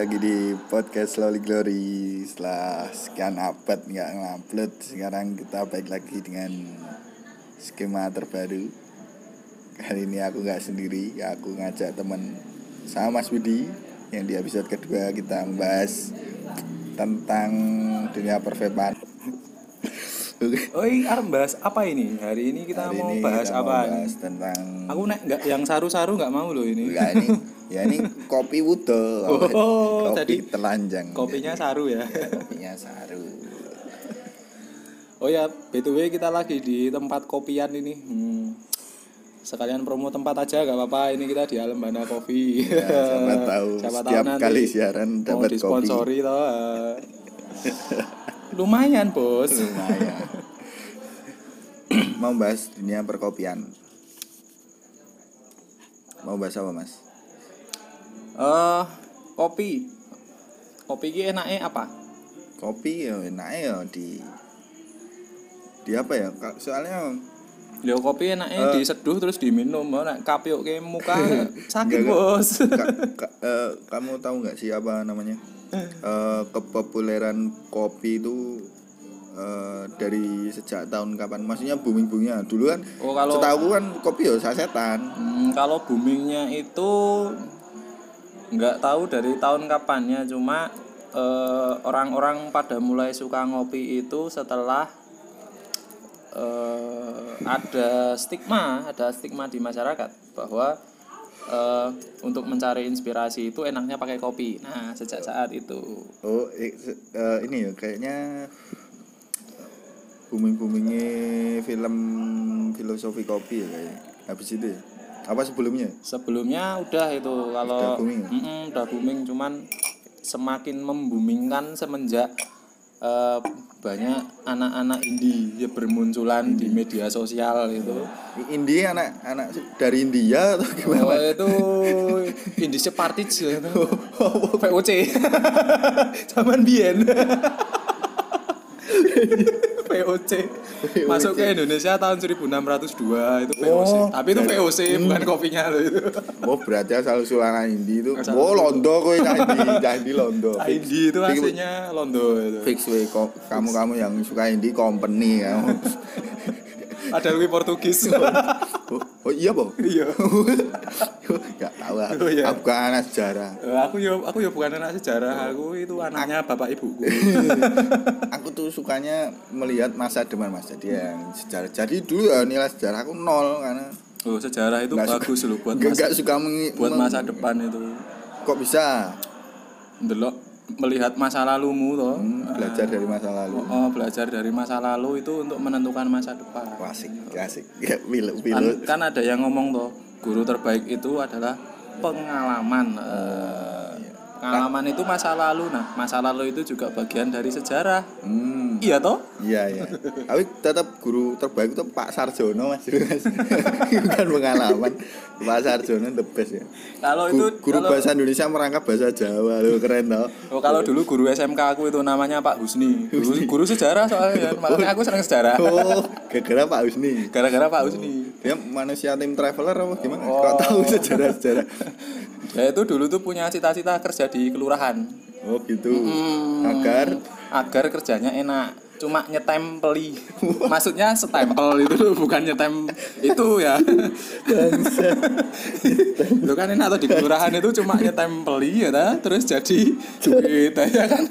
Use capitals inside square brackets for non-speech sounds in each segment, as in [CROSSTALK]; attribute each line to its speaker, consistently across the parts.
Speaker 1: Lagi di podcast Slowly Glory Setelah sekian abad nggak ngupload Sekarang kita balik lagi dengan skema terbaru Kali ini aku nggak sendiri, aku ngajak teman sama Mas Budi Yang di episode kedua kita membahas tentang dunia.
Speaker 2: Oh, ini arep bahas apa ini? Hari ini kita
Speaker 1: Hari
Speaker 2: mau
Speaker 1: ini
Speaker 2: bahas
Speaker 1: kita mau
Speaker 2: apa?
Speaker 1: bahas tentang
Speaker 2: Aku nek nggak yang saru-saru nggak mau loh ini.
Speaker 1: Enggak ini [LAUGHS] ya ini kopi wudo
Speaker 2: Oh,
Speaker 1: kopi
Speaker 2: jadi
Speaker 1: telanjang
Speaker 2: Kopinya saru ya.
Speaker 1: Ya, kopinya saru
Speaker 2: Oh ya, btw kita lagi di tempat kopian ini. Hmm. Sekalian promo tempat aja gak apa-apa. Ini kita di Alembana Coffee.
Speaker 1: ya, siapa tahu [LAUGHS]
Speaker 2: Siapa tahu
Speaker 1: setiap
Speaker 2: nanti
Speaker 1: kali siaran
Speaker 2: mau
Speaker 1: dapat kopi
Speaker 2: disponsori toh. eh. Lumayan, Bos.
Speaker 1: lumayan [CLEARS THROAT] mau bahas dunia perkopian mau bahas apa mas
Speaker 2: Eh, kopi. Kopi ini enaknya apa?
Speaker 1: kopi ya enak ya di di apa ya soalnya
Speaker 2: Ya kopi enaknya diseduh terus diminum. Nek kapiuk ke muka [LAUGHS] sakit, Bos.
Speaker 1: ka- ka- eh, kamu tahu nggak sih apa namanya Eh, kepopuleran kopi itu eh, dari sejak tahun kapan maksudnya booming boomingnya dulu kan
Speaker 2: Oh, kalau-
Speaker 1: setahu kan kopi ya sasetan
Speaker 2: Hmm, kalau boomingnya itu nggak tahu dari tahun kapannya cuma eh, orang-orang pada mulai suka ngopi itu setelah eh, ada stigma ada stigma di masyarakat bahwa eh, untuk mencari inspirasi itu enaknya pakai kopi. Nah sejak saat itu.
Speaker 1: Oh eh, ini ya kayaknya booming boomingnya film filosofi kopi ya kayak habis itu ya apa sebelumnya?
Speaker 2: Sebelumnya udah itu kalau
Speaker 1: Udah booming ya?
Speaker 2: Mm-mm, udah booming cuman semakin memboomingkan semenjak eh, banyak anak-anak indie ya bermunculan di media sosial itu.
Speaker 1: Indie anak anak dari India atau gimana?
Speaker 2: oh, itu [LAUGHS] indie separtis ya itu. VOC [LAUGHS] zaman Bien [LAUGHS] VOC masuk ke Indonesia tahun 1602 itu VOC
Speaker 1: Oh,
Speaker 2: tapi itu VOC bukan kopinya loh itu.
Speaker 1: Oh berarti asal sulanan Indi itu.
Speaker 2: Asal
Speaker 1: Oh londo kowe candi Candi londo.
Speaker 2: Indie itu aslinya Londo itu.
Speaker 1: Fix we ko- Kamu-kamu yang suka Indi company ya [LAUGHS]
Speaker 2: ada lebih Portugis. [LAUGHS]
Speaker 1: Oh, oh iya po
Speaker 2: iya. [LAUGHS]
Speaker 1: Gak tahu lah
Speaker 2: Oh, iya.
Speaker 1: Aku bukan anak sejarah.
Speaker 2: Aku yo aku yo bukan anak sejarah. Aku itu anaknya bapak ibuku. [LAUGHS]
Speaker 1: Aku tuh sukanya melihat masa depan mas Jadi yang sejarah. Jadi dulu ya nilai sejarah aku nol Karena
Speaker 2: oh sejarah itu
Speaker 1: Nggak suka-
Speaker 2: bagus loh buat
Speaker 1: gak,
Speaker 2: masa,
Speaker 1: gak suka
Speaker 2: buat masa depan itu.
Speaker 1: Kok bisa?
Speaker 2: Ndelok melihat masa lalumu toh
Speaker 1: Hmm, Belajar dari masa lalu.
Speaker 2: Oh belajar dari masa lalu itu untuk menentukan masa depan.
Speaker 1: Asik Asik. [LAUGHS] Ya pilu
Speaker 2: kan,
Speaker 1: pilu
Speaker 2: kan ada yang ngomong toh guru terbaik itu adalah pengalaman. Eh, pengalaman itu masa lalu. Nah masa lalu itu juga bagian dari sejarah.
Speaker 1: Hmm
Speaker 2: iya toh
Speaker 1: Iya iya. Tapi tetap guru terbaik itu Pak Sarjono mas. Mas. [LAUGHS] Bukan pengalaman. Pak Sarjono the best ya.
Speaker 2: kalau
Speaker 1: Gu-
Speaker 2: itu
Speaker 1: guru
Speaker 2: kalau,
Speaker 1: bahasa Indonesia merangkap bahasa Jawa lo keren tau.
Speaker 2: Oh, kalau dulu guru SMK aku itu namanya Pak Husni. Guru, guru sejarah soalnya. Makanya aku senang sejarah.
Speaker 1: Oh, gara-gara Pak Husni.
Speaker 2: Gara-gara Pak Husni.
Speaker 1: Dia manusia tim traveler apa gimana?
Speaker 2: Oh.
Speaker 1: Kok tahu sejarah-sejarah? [LAUGHS]
Speaker 2: Ya itu dulu tuh punya cita-cita kerja di kelurahan.
Speaker 1: Oh gitu.
Speaker 2: Hmm.
Speaker 1: Agar
Speaker 2: agar kerjanya enak. Cuma nyetempeli. [LAUGHS] Maksudnya setempel itu [LAUGHS] bukan nyetem itu ya. Itu kan enak tuh di kelurahan itu cuma nyetempeli ya ta? terus jadi duit [LAUGHS] ya kan.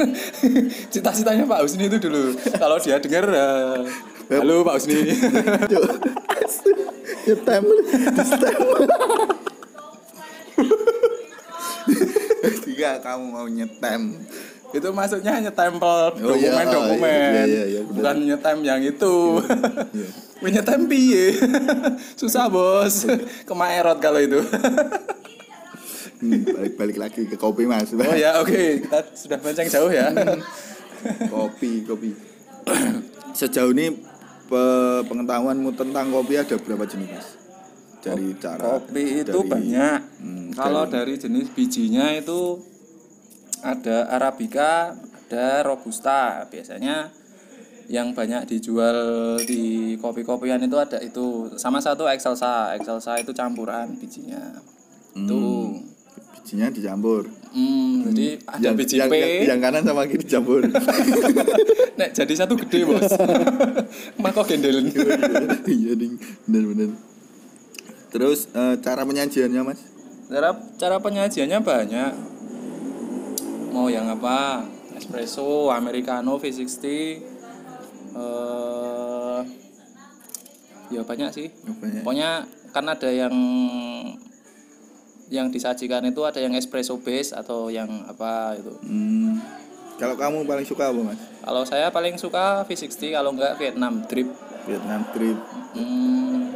Speaker 2: Cita-citanya Pak Husni itu dulu. Kalau dia dengar eh, halo Pak Husni.
Speaker 1: nyetem, Jika kamu mau nyetem,
Speaker 2: itu maksudnya nyetempel
Speaker 1: Oh, iya,
Speaker 2: dokumen-dokumen
Speaker 1: iya, iya, iya, benar.
Speaker 2: bukan nyetem yang itu. Wih, nyetem piye? Susah bos. Kemaerot kalau itu.
Speaker 1: Hmm, balik-balik lagi ke kopi mas.
Speaker 2: oh ya oke. Kita sudah melenceng jauh ya.
Speaker 1: Kopi kopi. Sejauh ini pe- pengetahuanmu tentang kopi ada berapa jenis mas? Dari cara
Speaker 2: kopi itu
Speaker 1: dari-
Speaker 2: banyak.
Speaker 1: Hmm,
Speaker 2: kalau dari jenis bijinya itu ada arabica ada robusta biasanya yang banyak dijual di kopi-kopian itu ada itu sama satu excelsa excelsa itu campuran bijinya itu
Speaker 1: bijinya dicampur.
Speaker 2: Hmm, jadi ada
Speaker 1: yang,
Speaker 2: biji
Speaker 1: yang,
Speaker 2: P.
Speaker 1: yang, yang kanan sama kiri dicampur. [LAUGHS]
Speaker 2: Nek jadi satu gede, Bos. [LAUGHS] Mako gendelen.
Speaker 1: iya ding, bener-bener. Terus eh, cara penyajiannya mas?
Speaker 2: Cara cara penyajiannya banyak. Mau yang apa? Espresso, americano, V60. Eh ya banyak sih.
Speaker 1: Banyak.
Speaker 2: Pokoknya kan ada yang yang disajikan itu ada yang espresso base atau yang apa itu.
Speaker 1: Hmm, kalau kamu paling suka apa mas?
Speaker 2: Kalau saya paling suka V60 kalau enggak Vietnam drip.
Speaker 1: Vietnam Drip.
Speaker 2: Hmm,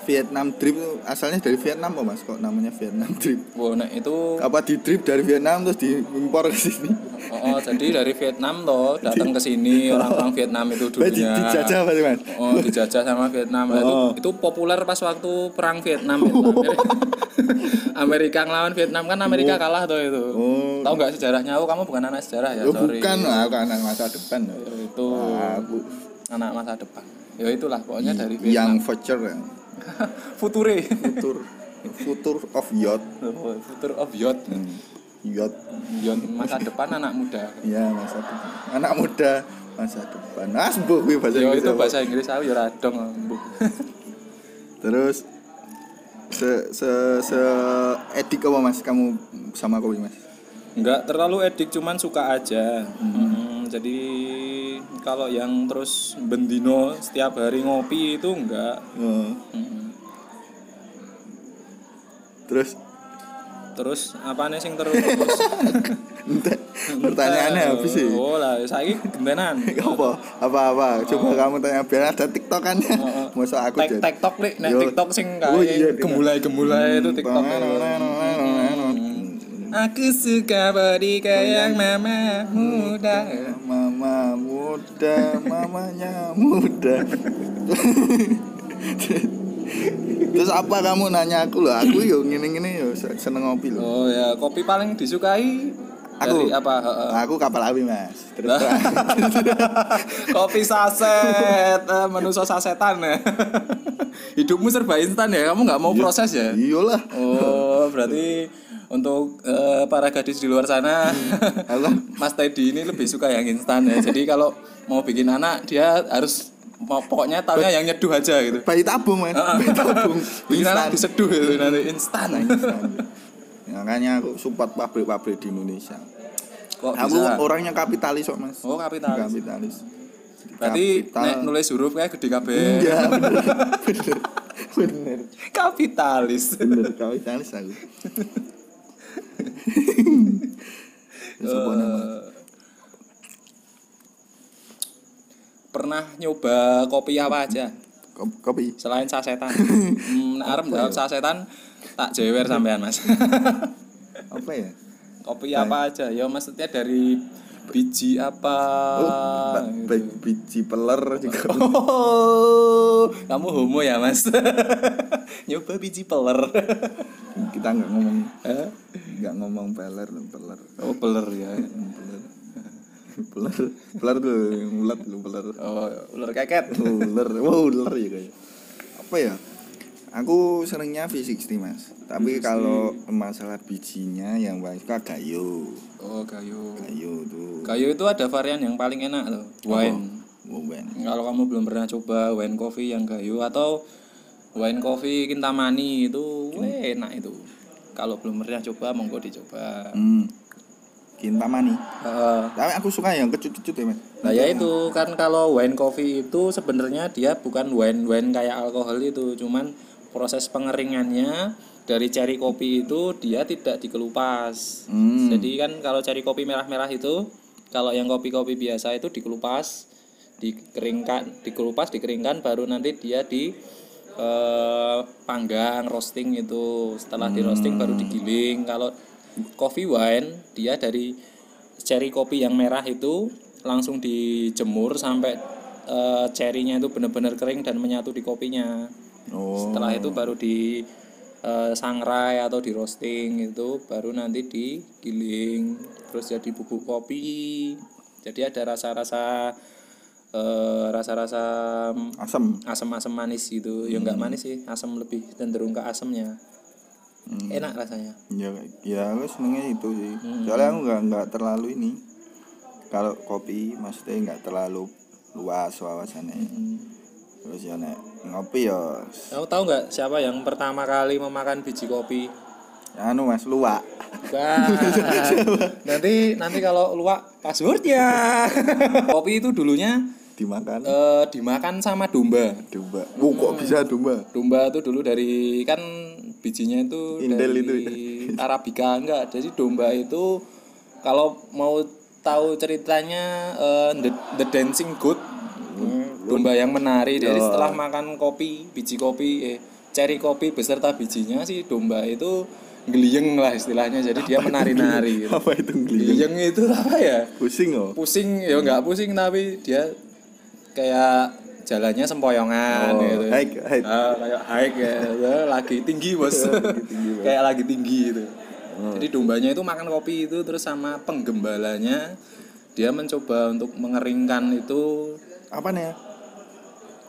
Speaker 1: Vietnam Drip itu asalnya dari Vietnam kok mas? Kok namanya Vietnam Drip?
Speaker 2: wow, nah itu
Speaker 1: Apa di drip dari Vietnam terus diimpor ke sini?
Speaker 2: oh, oh, jadi dari Vietnam loh datang ke sini orang-orang Vietnam itu
Speaker 1: Berarti
Speaker 2: dulunya.
Speaker 1: dijajah sih mas?
Speaker 2: Oh, dijajah sama Vietnam. Nah,
Speaker 1: Oh.
Speaker 2: Itu itu populer pas waktu perang Vietnam itu. [LAUGHS] Amerika ngelawan Vietnam kan Amerika kalah tuh itu.
Speaker 1: Oh.
Speaker 2: Tahu nggak sejarahnya? Oh, kamu bukan anak sejarah ya,
Speaker 1: Oh,
Speaker 2: sorry.
Speaker 1: bukan, lah, aku anak masa depan.
Speaker 2: Ya, itu
Speaker 1: Aku
Speaker 2: anak masa depan. Ya itulah pokoknya dari
Speaker 1: yang
Speaker 2: Vietnam.
Speaker 1: future ya. [LAUGHS]
Speaker 2: Future.
Speaker 1: Future, future of yacht.
Speaker 2: Oh, Future of Yacht.
Speaker 1: Hmm. Yacht,
Speaker 2: Yacht masa depan anak muda.
Speaker 1: ya masa depan. Anak muda masa depan. Ah, sembuh kuwi bahasa
Speaker 2: Yo
Speaker 1: Inggris.
Speaker 2: itu bahasa Inggris aku ya radong.
Speaker 1: Terus se se se edik apa mas kamu sama kopi mas?
Speaker 2: Enggak terlalu edik cuman suka aja. Hmm, jadi kalau yang terus bendino setiap hari ngopi itu enggak.
Speaker 1: Oh.
Speaker 2: Mm-mm.
Speaker 1: Terus
Speaker 2: Terus apa nih sing terus? [LAUGHS]
Speaker 1: Pertanyaannya habis sih.
Speaker 2: Oh lah, saya gentenan. [LAUGHS]
Speaker 1: apa apa apa coba kamu tanya biar ada tiktokannya
Speaker 2: Oh, oh. [LAUGHS]
Speaker 1: masa aku
Speaker 2: TikTok nih. TikTok sing
Speaker 1: Oh, iya,
Speaker 2: kayak gemulai-gemulai itu TikTok. Aku suka body kayak mama muda.
Speaker 1: mama muda mamanya muda terus apa kamu nanya aku loh aku yo ngene yo seneng ngopi loh
Speaker 2: Oh ya, kopi paling disukai
Speaker 1: Aku?
Speaker 2: dari apa?
Speaker 1: Aku kapal api mas terus [LAUGHS]
Speaker 2: kopi saset, eh, menu sos sasetan ya. Hidupmu serba instan ya, kamu nggak mau proses ya?
Speaker 1: iyalah
Speaker 2: Oh, berarti untuk eh, para gadis di luar sana,
Speaker 1: Halo? [LAUGHS]
Speaker 2: Mas Teddy ini lebih suka yang instan ya. Jadi kalau mau bikin anak, dia harus mau pokoknya tahunya yang nyeduh aja gitu.
Speaker 1: bayi tabung mas bayi tabung [LAUGHS]
Speaker 2: Bikin
Speaker 1: Instan.
Speaker 2: anak diseduh gitu nanti instan.
Speaker 1: Instan. makanya aku support pabrik-pabrik di Indonesia
Speaker 2: Kok
Speaker 1: aku
Speaker 2: bisa?
Speaker 1: orangnya kapitalis kok mas
Speaker 2: Oh, kapitalis.
Speaker 1: kapitalis
Speaker 2: Berarti
Speaker 1: Kapital-
Speaker 2: nek nulis huruf kayak gede kabeh.
Speaker 1: Iya [LAUGHS] bener bener bener
Speaker 2: Kapitalis.
Speaker 1: bener kapitalis aku. [LAUGHS] Siapa nama?
Speaker 2: Eh, pernah nyoba kopi apa aja
Speaker 1: Kop- Kopi.
Speaker 2: selain sasetan? [LAUGHS] hmm, nek arep jawab sasetan tak jewer sampean Mas.
Speaker 1: Apa ya?
Speaker 2: kopi apa aja? Ya maksudnya dari biji apa?
Speaker 1: Oh, biji peler juga. [LAUGHS]
Speaker 2: Oh, kamu homo ya Mas? [LAUGHS] nyoba biji peler.
Speaker 1: Kita nggak ngomong nggak ngomong peler peler.
Speaker 2: oh, peler ya. [LAUGHS]
Speaker 1: Peler. Peler. Peler tuh ulat lu peler.
Speaker 2: Oh, ular keket.
Speaker 1: Ular. Wow, ular ya kayak. Apa ya? Aku seringnya V60 mas Tapi kalau masalah bijinya yang paling suka gayo
Speaker 2: Oh, kayu.
Speaker 1: Gayo tuh
Speaker 2: Kayu itu ada varian yang paling enak loh, wine.
Speaker 1: Oh, ben.
Speaker 2: Kalau kamu belum pernah coba wine coffee yang kayu atau wine coffee kintamani itu weh, enak itu. Kalau belum pernah coba monggo dicoba.
Speaker 1: Hmm. Kintamani
Speaker 2: Eh,
Speaker 1: Tapi aku suka yang kecut-kecut ya mas
Speaker 2: Nah ya itu kan kalau wine coffee itu sebenarnya dia bukan wine wine kayak alkohol itu, cuman proses pengeringannya dari cherry kopi itu dia tidak dikelupas.
Speaker 1: Hmm.
Speaker 2: Jadi kan kalau cherry kopi merah-merah itu, kalau yang kopi-kopi biasa itu dikelupas, dikeringkan, dikelupas, dikeringkan, baru nanti dia di eh, panggang, roasting itu. Setelah di roasting baru digiling. Kalau coffee wine dia dari cherry kopi yang merah itu langsung dijemur sampai eh, cherrynya itu benar-benar kering dan menyatu di kopinya.
Speaker 1: Oh
Speaker 2: Setelah itu baru di eh, sangrai atau di roasting itu baru nanti digiling terus jadi bubuk kopi. Jadi ada rasa-rasa eh, rasa-rasa
Speaker 1: Asam
Speaker 2: asam-asam manis gitu. Ya enggak manis sih, asam lebih cenderung ke asamnya. enak rasanya.
Speaker 1: Ya ya aku senengnya itu sih. Soalnya aku nggak nggak terlalu ini. Kalau kopi maksudnya nggak terlalu luas wawasannya. Terus ya nek ngopi ya
Speaker 2: kamu tahu nggak siapa yang pertama kali memakan biji kopi?
Speaker 1: Anu mas luwak. [LAUGHS]
Speaker 2: Nanti nanti kalau luak passwordnya. [LAUGHS] Kopi itu dulunya
Speaker 1: dimakan.
Speaker 2: eh, dimakan sama domba.
Speaker 1: Domba. Oh, kok bisa domba?
Speaker 2: Domba itu dulu dari kan bijinya itu
Speaker 1: Indel
Speaker 2: dari
Speaker 1: itu
Speaker 2: arabica enggak. Jadi domba itu kalau mau tahu ceritanya eh, the, the dancing goat domba yang menari jadi setelah makan kopi biji kopi eh cherry kopi beserta bijinya sih domba itu geliyeng lah istilahnya jadi dia menari-nari gitu.
Speaker 1: apa itu geli
Speaker 2: geliyeng itu apa ya
Speaker 1: pusing oh
Speaker 2: pusing ya nggak pusing tapi dia kayak jalannya sempoyongan
Speaker 1: Oh,
Speaker 2: gitu.
Speaker 1: hike, hike.
Speaker 2: Ah, kayak hike ya, ya, [LAUGHS] lagi tinggi bos. kayak lagi tinggi gitu.
Speaker 1: Oh.
Speaker 2: Jadi dombanya itu makan kopi itu terus sama penggembalanya dia mencoba untuk mengeringkan itu
Speaker 1: apa nih ya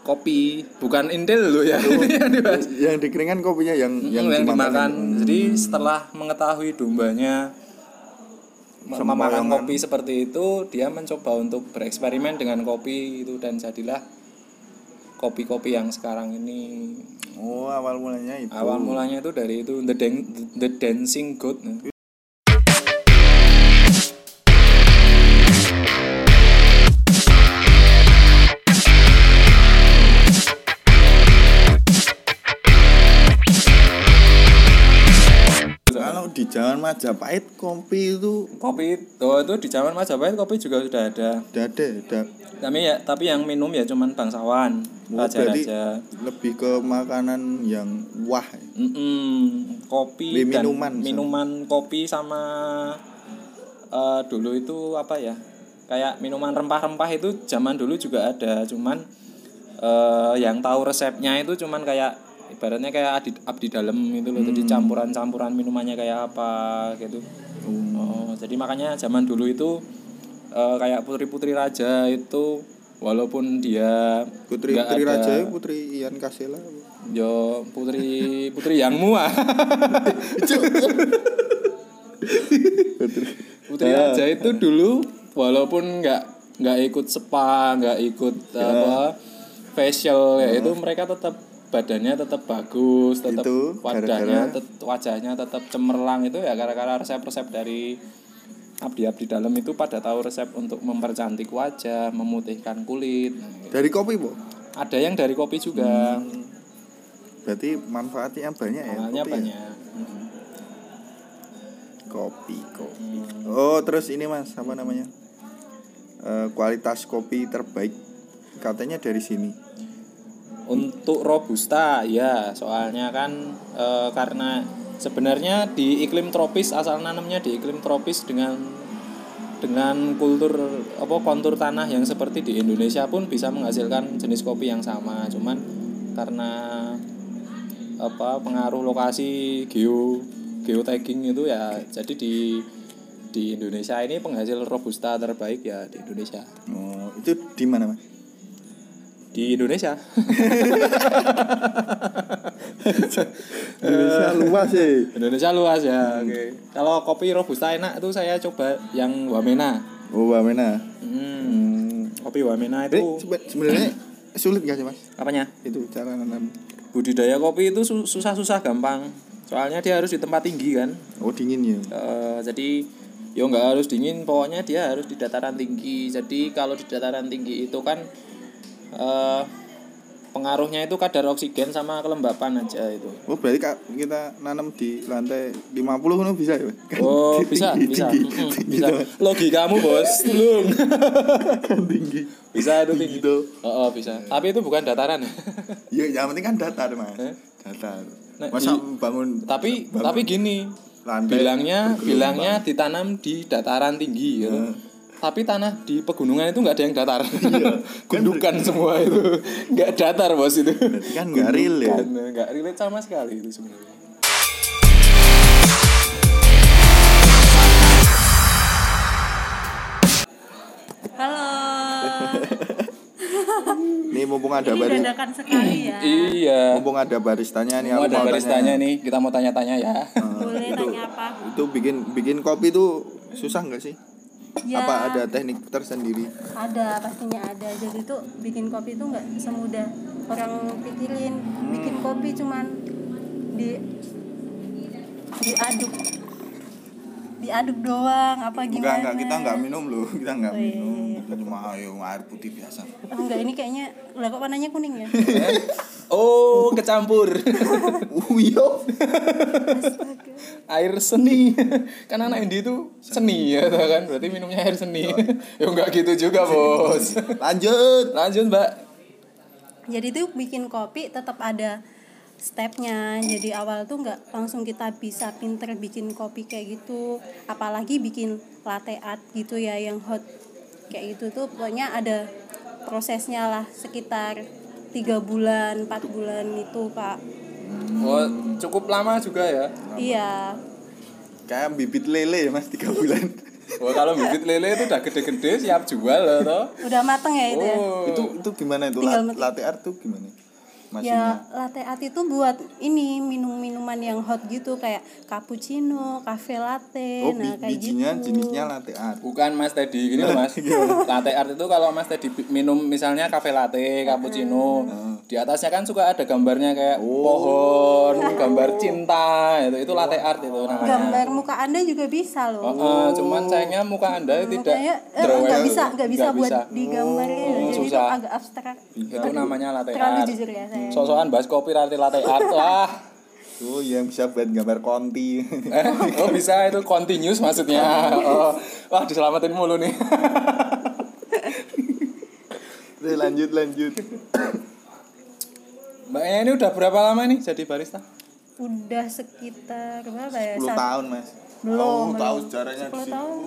Speaker 2: kopi, bukan intel loh ya. [LAUGHS] Yang
Speaker 1: dikeringkan kopinya yang yang,
Speaker 2: yang,
Speaker 1: dimakan.
Speaker 2: dimakan. Jadi setelah mengetahui dombanya me- memakan kopi seperti itu, dia mencoba untuk bereksperimen dengan kopi itu dan jadilah kopi-kopi yang sekarang ini.
Speaker 1: oh awal mulanya itu
Speaker 2: Awal mulanya itu dari itu the, Dan- the dancing goat.
Speaker 1: Zaman Majapahit kopi itu
Speaker 2: Kopi itu, itu di zaman Majapahit kopi juga sudah ada.
Speaker 1: udah ada udah
Speaker 2: Tapi ya tapi yang minum ya cuman bangsawan,
Speaker 1: Oh,
Speaker 2: raja-raja.
Speaker 1: lebih ke makanan yang wah ya.
Speaker 2: Mm-mm. kopi dan
Speaker 1: minuman,
Speaker 2: minuman kopi sama eh, dulu itu apa ya kayak minuman rempah-rempah itu zaman dulu juga ada cuman eh, yang tahu resepnya itu cuman kayak ibaratnya kayak abdi, abdi dalam gitu loh jadi campuran-campuran minumannya kayak apa gitu. Oh, jadi makanya zaman dulu itu eh, kayak putri-putri raja itu walaupun dia
Speaker 1: putri putri
Speaker 2: ada-
Speaker 1: raja ya, putri Ian Kasela
Speaker 2: Yo putri putri yang mua. [LAUGHS]
Speaker 1: putri
Speaker 2: putri raja itu dulu walaupun nggak nggak ikut spa, nggak ikut apa facial ya itu mereka tetap badannya tetap bagus, tetap
Speaker 1: Itu
Speaker 2: wajahnya
Speaker 1: gara-gara-
Speaker 2: tet- wajahnya tetap cemerlang itu ya gara-gara resep-resep dari abdi-abdi dalam itu pada tahu resep untuk mempercantik wajah, memutihkan kulit.
Speaker 1: dari kopi bu
Speaker 2: Ada yang dari kopi juga.
Speaker 1: berarti manfaatnya banyak ya
Speaker 2: Makanya
Speaker 1: kopi ya?
Speaker 2: banyak. Mm.
Speaker 1: kopi kopi oh terus ini mas apa namanya Eh, kualitas kopi terbaik katanya dari sini
Speaker 2: Untuk robusta ya, soalnya kan e, karena sebenarnya di iklim tropis asal nanamnya di iklim tropis dengan dengan kultur apa kontur tanah yang seperti di Indonesia pun bisa menghasilkan jenis kopi yang sama. Cuman karena apa pengaruh lokasi geo geotagging itu ya jadi di di Indonesia ini penghasil robusta terbaik ya di Indonesia.
Speaker 1: oh itu di mana mas
Speaker 2: Di Indonesia. [LAUGHS]
Speaker 1: Indonesia luas sih
Speaker 2: Indonesia luas ya. Oke. Kalau kopi robusta enak itu saya coba yang Wamena.
Speaker 1: oh Wamena
Speaker 2: Hmm. Kopi Wamena itu
Speaker 1: sebe- sebenarnya sulit gak sih mas
Speaker 2: apanya?
Speaker 1: itu cara nanam
Speaker 2: Budidaya kopi itu su- susah-susah gampang. Soalnya dia harus di tempat tinggi kan.
Speaker 1: oh dingin ya
Speaker 2: Eh, jadi yo nggak harus dingin, pokoknya dia harus di dataran tinggi. Jadi kalau di dataran tinggi itu kan eh pengaruhnya itu kadar oksigen sama kelembapan aja itu.
Speaker 1: Oh berarti kak kita nanam di lantai 50 kan bisa ya? Kan [LAUGHS]
Speaker 2: Oh
Speaker 1: tinggi,
Speaker 2: bisa bisa
Speaker 1: tinggi,
Speaker 2: Mm-mm,
Speaker 1: tinggi
Speaker 2: bisa.
Speaker 1: tuh,
Speaker 2: Logikamu bos, [LAUGHS] tulung. [LAUGHS]
Speaker 1: kan tinggi.
Speaker 2: bisa itu tinggi.
Speaker 1: Gitu.
Speaker 2: Oh, oh, bisa. Tapi itu bukan dataran.
Speaker 1: Ya yang penting kan datar mas.
Speaker 2: Eh?
Speaker 1: Datar.
Speaker 2: Nah,
Speaker 1: Masa
Speaker 2: di-
Speaker 1: bangun
Speaker 2: tapi
Speaker 1: bangun
Speaker 2: tapi gini,
Speaker 1: lantai
Speaker 2: bilangnya
Speaker 1: bergelombang.
Speaker 2: bilangnya ditanam di dataran tinggi gitu.
Speaker 1: Eh.
Speaker 2: Tapi tanah di pegunungan itu nggak ada yang datar.
Speaker 1: Iya. [LAUGHS]
Speaker 2: Gundukan semua itu. Nggak datar bos itu.
Speaker 1: Berarti kan nggak real ya?
Speaker 2: Nggak relate sama sekali itu sebenarnya.
Speaker 3: Halo. [LAUGHS]
Speaker 1: Nih mumpung mumpung ada
Speaker 3: Ini
Speaker 1: baris
Speaker 3: dadakan sekali ya. [CLEARS THROAT]
Speaker 2: Iya.
Speaker 1: mumpung ada baristanya nih aku
Speaker 2: ada
Speaker 1: mau
Speaker 2: baristanya
Speaker 1: tanya.
Speaker 2: nih, kita mau tanya-tanya ya. [LAUGHS]
Speaker 3: Boleh tanya apa?
Speaker 1: itu bikin bikin kopi itu susah nggak sih
Speaker 3: Ya,
Speaker 1: apa ada teknik tersendiri?
Speaker 3: Ada pastinya ada. Jadi tuh bikin kopi tuh nggak semudah orang pikirin. Bikin kopi cuman di diaduk. Diaduk doang apa
Speaker 1: enggak
Speaker 3: gimana?
Speaker 1: enggak. Kita enggak minum loh. Kita enggak
Speaker 3: Oh, iya,
Speaker 1: minum.
Speaker 3: iya.
Speaker 1: kita cuma ayo air putih biasa.
Speaker 3: Enggak ini kayaknya lah kok warnanya kuning ya [LAUGHS]
Speaker 2: Oh, kecampur. [LAUGHS]
Speaker 1: uyo
Speaker 2: air seni. kan anak Indi itu seni ya kan? Berarti minumnya air seni. ya enggak gitu juga, Bos.
Speaker 1: lanjut
Speaker 2: Lanjut, Mbak.
Speaker 3: jadi tuh bikin kopi tetap ada stepnya jadi awal tuh nggak langsung kita bisa pinter bikin kopi kayak gitu apalagi bikin latte art gitu ya yang hot kayak gitu tuh pokoknya ada prosesnya lah sekitar tiga bulan empat bulan itu kak
Speaker 2: Oh, cukup lama juga ya.
Speaker 3: iya.
Speaker 1: Kayak bibit lele ya mas tiga bulan.
Speaker 2: Wah, [LAUGHS] kalau bibit lele itu udah gede-gede siap jual loh, toh.
Speaker 3: udah mateng ya itu ya?
Speaker 2: Oh.
Speaker 1: itu itu gimana itu?
Speaker 3: Tinggal
Speaker 1: La-
Speaker 3: met-
Speaker 1: latte art tuh gimana
Speaker 3: Ya
Speaker 1: maksudnya
Speaker 3: latte art itu buat ini minum-minuman yang hot gitu kayak cappuccino, cafe latte,
Speaker 1: oh
Speaker 3: nah kayak
Speaker 1: bijinya
Speaker 3: gitu.
Speaker 1: jenisnya latte art
Speaker 2: Bukan Mas Teddy gini loh Mas. [LAUGHS] latte art itu kalau Mas Teddy minum misalnya cafe latte, cappuccino, di atasnya kan suka ada gambarnya kayak pohon, gambar cinta, itu itu latte art itu namanya.
Speaker 3: Gambar muka anda juga bisa loh.
Speaker 2: Oh, oh, cuman sayangnya muka Anda tidak
Speaker 3: Mukanya eh,
Speaker 2: drawing.
Speaker 3: nggak bisa nggak bisa
Speaker 2: Nggak
Speaker 3: buat
Speaker 2: bisa.
Speaker 3: digambarin.
Speaker 2: Oh,
Speaker 3: Jadi itu
Speaker 2: susah.
Speaker 3: agak abstrak.
Speaker 2: Itu namanya latte
Speaker 3: Terlalu
Speaker 2: art.
Speaker 3: jujur ya saya.
Speaker 2: Sosokan bahas kopi latte latte art lah.
Speaker 1: oh yang bisa buat gambar konti
Speaker 2: Eh, oh bisa itu continuous maksudnya. Oh, wah diselamatin mulu nih.
Speaker 1: Terus lanjut lanjut
Speaker 2: Mbaknya ini udah berapa lama nih jadi barista?
Speaker 3: Udah sekitar berapa ya?
Speaker 1: 10
Speaker 3: Sat-
Speaker 1: tahun mas
Speaker 3: Belum.
Speaker 1: oh,
Speaker 3: belum.
Speaker 1: tahu sejarahnya di
Speaker 3: 10
Speaker 1: situ.
Speaker 3: tahun.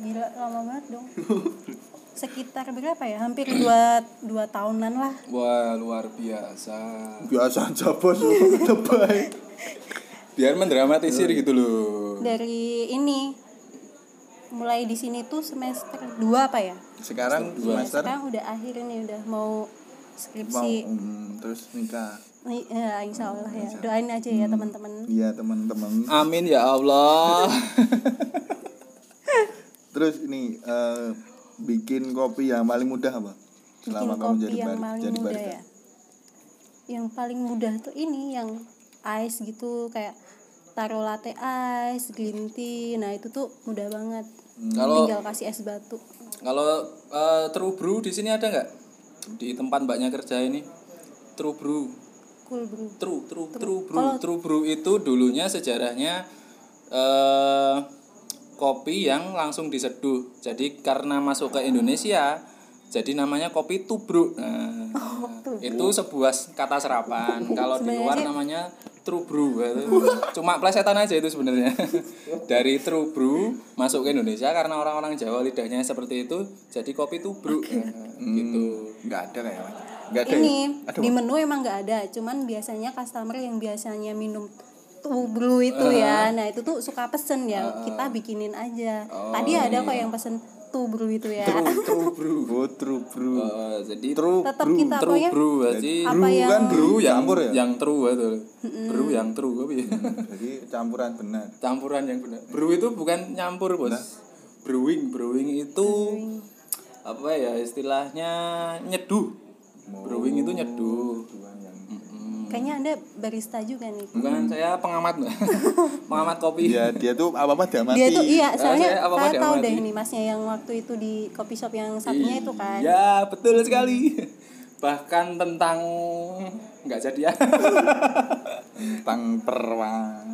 Speaker 3: Gila lama banget dong. [LAUGHS] Sekitar berapa ya? Hampir dua, dua tahunan lah.
Speaker 2: Wah luar biasa.
Speaker 1: biasa aja bos [LAUGHS] lebay
Speaker 2: Biar mendramatisir gitu loh.
Speaker 3: Dari ini mulai di sini tuh semester 2 apa ya?
Speaker 1: sekarang
Speaker 3: Ya,
Speaker 1: semester
Speaker 3: sekarang udah akhir nih udah mau
Speaker 1: mau
Speaker 3: skripsi.
Speaker 1: um, terus nikah
Speaker 3: Nih, Ya, insya Allah ya. Doain aja ya teman-teman.
Speaker 1: iya teman-teman
Speaker 2: Amin ya Allah. [LAUGHS]
Speaker 1: terus ini eh, bikin kopi yang paling mudah apa
Speaker 3: Bikin
Speaker 1: selama kamu
Speaker 3: kopi
Speaker 1: jadi
Speaker 3: yang
Speaker 1: bar-
Speaker 3: paling
Speaker 1: jadi
Speaker 3: mudah
Speaker 1: barista
Speaker 3: ya. Yang paling mudah tuh ini yang ice gitu kayak taruh latte ice, green tea. Nah, itu tuh mudah banget.
Speaker 2: Kalau
Speaker 3: Tinggal kasih es batu.
Speaker 2: kalau eh, true brew di sini ada nggak? Di tempat mbaknya kerja ini. True brew.
Speaker 3: Cool, Bro.
Speaker 2: True, true, true brew.
Speaker 3: Kalau-
Speaker 2: True brew itu dulunya sejarahnya eh kopi yang langsung diseduh. Jadi karena masuk ke Indonesia, jadi namanya kopi tubruk. Nah, itu sebuah kata serapan. Kalau di luar namanya true brew. Cuma plesetan aja itu sebenarnya. [LAUGHS] Dari true brew masuk ke Indonesia karena orang-orang Jawa lidahnya seperti itu, jadi kopi tubruk. Nah, gitu.
Speaker 1: nggak ada kayak mas nggak ada
Speaker 3: Ini
Speaker 1: ya?
Speaker 3: di menu emang nggak ada, cuman biasanya customer yang biasanya minum tuh brew itu ya. Nah, itu tuh suka pesen ya. Kita bikinin aja. Tadi ada kok yang pesen tuh brew itu ya.
Speaker 2: True, [LAUGHS] true brew.
Speaker 1: oh true brew
Speaker 2: Eh, jadi
Speaker 1: true
Speaker 3: Tetap
Speaker 1: brew
Speaker 3: kita
Speaker 2: true
Speaker 3: pokoknya
Speaker 2: brew berarti
Speaker 3: apa
Speaker 1: brew
Speaker 3: yang
Speaker 1: kan brew
Speaker 2: yang
Speaker 1: campur ya.
Speaker 2: Yang true itu. Brew yang true apa ya? [LAUGHS]
Speaker 1: Jadi campuran benar.
Speaker 2: Campuran yang benar. Brew itu bukan nyampur bos. Brewing brewing itu apa ya istilahnya? Nyeduh. Brewing itu nyeduh.
Speaker 3: Kayaknya Anda barista juga nih.
Speaker 2: bukan saya pengamat [LAUGHS] pengamat kopi
Speaker 1: ya dia tuh apa apa diamati
Speaker 3: Dia tuh iya,
Speaker 2: saya
Speaker 3: soalnya
Speaker 2: apa-apa
Speaker 3: saya tahu deh ini masnya yang waktu itu di coffee shop yang satunya itu kan.
Speaker 2: ya betul sekali bahkan tentang nggak jadi ya [LAUGHS]
Speaker 1: tentang perwa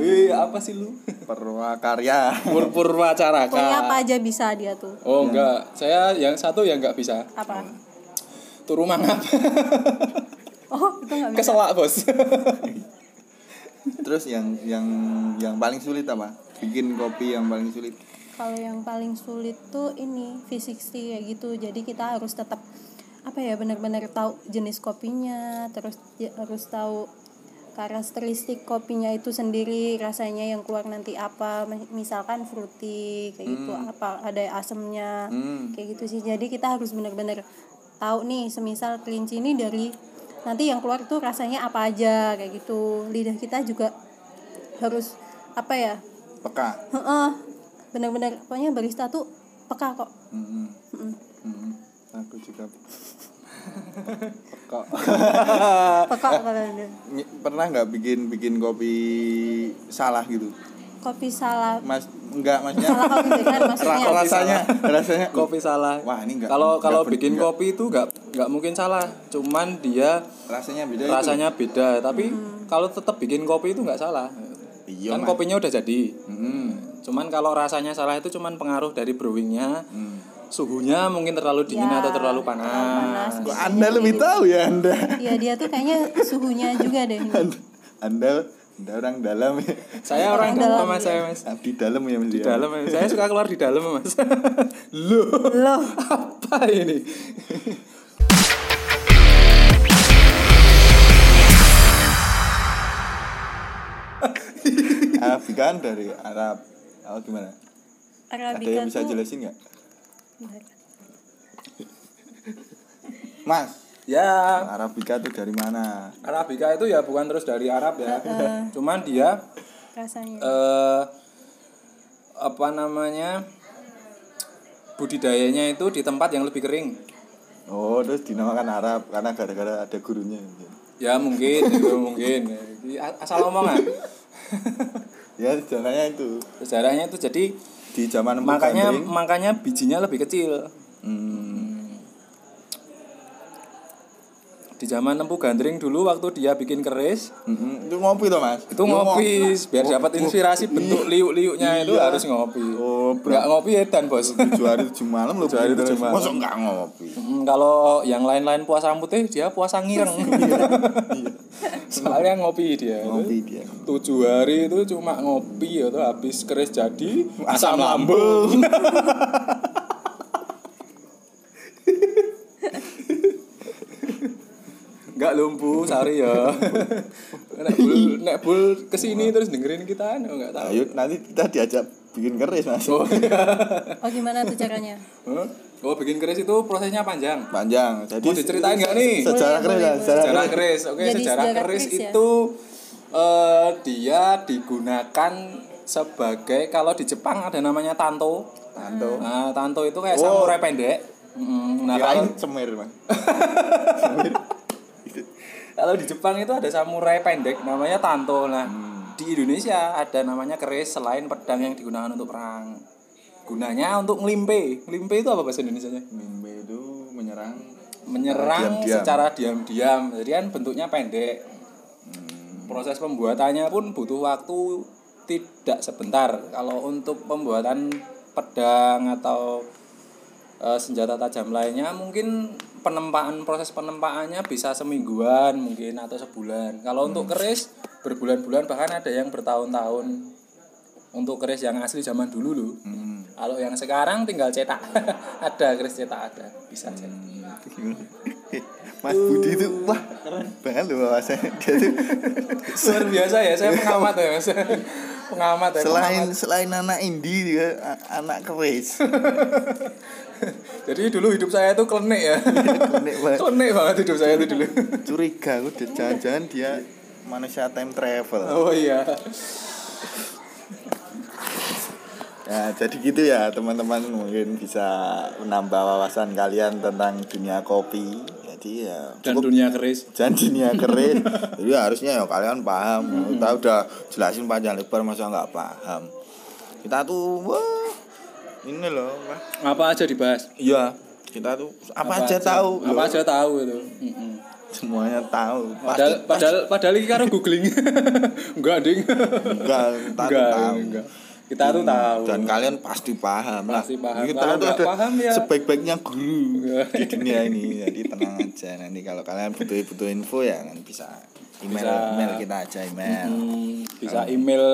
Speaker 2: eh apa sih lu
Speaker 1: perwa karya
Speaker 2: purpurwa caraka
Speaker 3: Pokoknya apa aja bisa dia tuh.
Speaker 2: Oh enggak, saya yang satu yang enggak bisa.
Speaker 3: Apa?
Speaker 2: Turu mangap. [LAUGHS]
Speaker 3: Oh, itu nggak bisa.
Speaker 2: Keselak, Bos. [LAUGHS]
Speaker 1: terus yang yang yang paling sulit apa bikin kopi yang paling sulit
Speaker 3: Kalau yang paling sulit tuh ini V60 kayak gitu. Jadi kita harus tetap apa ya benar-benar tahu jenis kopinya, terus ya, harus tahu karakteristik kopinya itu sendiri rasanya yang keluar nanti apa misalkan fruity kayak gitu apa ada asemnya
Speaker 1: Hmm.
Speaker 3: kayak gitu sih jadi kita harus benar-benar tahu nih semisal kelinci ini dari nanti yang keluar itu rasanya apa aja kayak gitu lidah kita juga harus apa ya
Speaker 1: peka
Speaker 3: Heeh. benar-benar pokoknya barista tuh peka kok
Speaker 1: Mm-mm.
Speaker 3: Mm-mm.
Speaker 1: Mm-mm. aku juga peka [LAUGHS]
Speaker 3: peka kalau
Speaker 1: pernah nggak bikin bikin kopi salah gitu
Speaker 3: kopi salah
Speaker 1: mas enggak maksudnya
Speaker 3: salah kopi
Speaker 1: ra-
Speaker 3: maksudnya
Speaker 1: rasanya rasanya
Speaker 2: kopi salah
Speaker 1: wah ini enggak
Speaker 2: kalau
Speaker 1: enggak
Speaker 2: kalau bikin
Speaker 1: enggak.
Speaker 2: kopi itu nggak nggak mungkin salah cuman dia
Speaker 1: rasanya beda itu.
Speaker 2: rasanya beda tapi kalau tetap bikin kopi itu nggak salah
Speaker 1: iya
Speaker 2: kan
Speaker 1: Mas.
Speaker 2: kopinya udah jadi
Speaker 1: Mm-mm.
Speaker 2: cuman kalau rasanya salah itu cuman pengaruh dari brewingnya
Speaker 1: Mm.
Speaker 2: suhunya mungkin terlalu dingin
Speaker 3: Ya,
Speaker 2: atau terlalu
Speaker 3: terlalu
Speaker 2: panas,
Speaker 3: panas.
Speaker 1: kok anda lebih tahu ya anda
Speaker 3: Iya dia tuh kayaknya suhunya juga deh
Speaker 1: anda anda, anda orang dalam ya.
Speaker 2: Saya orang
Speaker 3: Orang
Speaker 2: dalam.
Speaker 3: Dalam,
Speaker 2: mas saya mas.
Speaker 1: Di dalam ya mas
Speaker 2: di
Speaker 1: ya?
Speaker 2: dalam ya. saya suka keluar di dalam mas. [LAUGHS] Loh.
Speaker 3: Loh.
Speaker 2: Apa ini? [LAUGHS]
Speaker 1: Arabica kan dari Arab. Oh, gimana? Ada
Speaker 3: Arabica
Speaker 1: yang bisa jelasin nggak? Mas
Speaker 2: ya.
Speaker 1: Arabica tuh dari mana?
Speaker 2: Arabica itu ya bukan terus dari Arab ya. Cuman dia
Speaker 3: rasanya.
Speaker 2: eh apa namanya budidayanya itu di tempat yang lebih kering.
Speaker 1: Oh terus dinamakan Arab karena gara-gara ada gurunya.
Speaker 2: Ya mungkin itu mungkin. Asal omongan
Speaker 1: ya sejarahnya itu.
Speaker 2: Sejarahnya itu jadi
Speaker 1: di zaman
Speaker 2: makanya makanya bijinya lebih kecil.
Speaker 1: Hmm,
Speaker 2: di zaman Empu Gandring dulu waktu dia bikin keris
Speaker 1: mm-mm. itu ngopi tuh mas?
Speaker 2: Itu ngopi biar dapat inspirasi bentuk liuk-liuknya itu
Speaker 1: Iya.
Speaker 2: harus ngopi.
Speaker 1: Oh
Speaker 2: nggak ngopi edan bos.
Speaker 1: Tujuh hari tujuh malam [LAUGHS] lo
Speaker 2: Tujuh hari tujuh malam.
Speaker 1: masa nggak ngopi?
Speaker 2: Hmm, kalau yang lain-lain puasa putih dia puasa ngireng. [LAUGHS] Soalnya ngopi dia.
Speaker 1: Ngopi dia.
Speaker 2: Tujuh hari itu cuma ngopi itu habis keris jadi Asam lambung [LAUGHS] Enggak lumpuh sari ya. [LAUGHS] nek bul nek bul ke sini terus dengerin kita anu enggak tahu.
Speaker 1: ayo nanti kita diajak bikin keris mas
Speaker 2: Oh, iya.
Speaker 3: oh gimana tuh caranya
Speaker 2: Hah? oh bikin keris itu prosesnya panjang.
Speaker 1: panjang jadi
Speaker 2: Mau diceritain nggak nih?
Speaker 1: sejarah keris ya
Speaker 3: boleh,
Speaker 1: sejarah
Speaker 2: Sejarah
Speaker 1: keris
Speaker 2: keris. Oke,
Speaker 3: Jadi
Speaker 2: sejarah
Speaker 3: sejarah
Speaker 2: keris
Speaker 3: keris ya?
Speaker 2: itu eh, dia digunakan sebagai kalau di Jepang ada namanya tanto.
Speaker 1: Tanto.
Speaker 2: Nah, tanto itu kayak
Speaker 1: Oh.
Speaker 2: samurai pendek. Mm, Nah, kalau
Speaker 1: semir mas [LAUGHS]
Speaker 2: kalau di Jepang itu ada samurai pendek namanya tanto. Nah,
Speaker 1: Hmm.
Speaker 2: di Indonesia ada namanya keris selain pedang yang digunakan untuk perang. Gunanya untuk ngelimpe. Ngelimpe itu apa bahasa Indonesianya?
Speaker 1: mimbe itu menyerang
Speaker 2: menyerang
Speaker 1: Diam-diam.
Speaker 2: secara diam-diam jadi kan bentuknya pendek proses pembuatannya pun butuh waktu tidak sebentar kalau untuk pembuatan pedang atau eh, senjata tajam lainnya mungkin penempaan proses penempaannya bisa semingguan mungkin atau sebulan. Kalau untuk keris berbulan-bulan bahkan ada yang bertahun-tahun. Untuk keris yang asli zaman dulu loh.
Speaker 1: Hmm.
Speaker 2: kalau yang sekarang tinggal cetak. [LAUGHS] Ada keris cetak ada. Bisa cetak [LAUGHS]
Speaker 1: Mas Budi itu wah keren. banget loh wawasannya [LAUGHS] dia tuh
Speaker 2: luar biasa ya saya pengamat ya mas. Pengamat ya
Speaker 1: selain
Speaker 2: pengamat.
Speaker 1: selain anak indie juga anak keris [LAUGHS]
Speaker 2: jadi dulu hidup saya itu klenik ya.
Speaker 1: Klenik banget.
Speaker 2: klenik banget hidup saya itu dulu.
Speaker 1: Curiga aku udah jangan-jangan dia manusia time travel.
Speaker 2: Oh iya.
Speaker 1: Ya jadi gitu ya teman-teman mungkin bisa menambah wawasan kalian tentang dunia kopi. Jadi ya
Speaker 2: dan
Speaker 1: cukup.
Speaker 2: dunia keris.
Speaker 1: Dan dunia keris. [LAUGHS] Jadi harusnya ya kalian paham. Kita udah jelasin panjang lebar masa nggak paham. Kita tuh wah ini loh Pak.
Speaker 2: apa aja dibahas?
Speaker 1: Iya kita tuh apa, aja, tahu
Speaker 2: apa
Speaker 1: loh.
Speaker 2: aja tahu itu?
Speaker 1: Semuanya tahu.
Speaker 2: Padahal
Speaker 1: pasti
Speaker 2: padahal padahal ini karo googling. [LAUGHS] Enggak ding.
Speaker 1: Enggak kita
Speaker 2: enggak
Speaker 1: tahu.
Speaker 2: enggak. Kita tuh tahu.
Speaker 1: dan kalian pasti paham lah.
Speaker 2: Pasti paham.
Speaker 1: kita
Speaker 2: Kalau
Speaker 1: tuh ada
Speaker 2: paham ya-
Speaker 1: sebaik-baiknya guru di dunia [LAUGHS] ini. Jadi tenang aja. Nanti kalau kalian butuh butuh info ya nanti bisa email
Speaker 2: Bisa.
Speaker 1: email kita aja email.
Speaker 2: Hmm, bisa email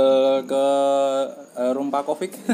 Speaker 2: ke eh, Rumpa Kovic [LAUGHS]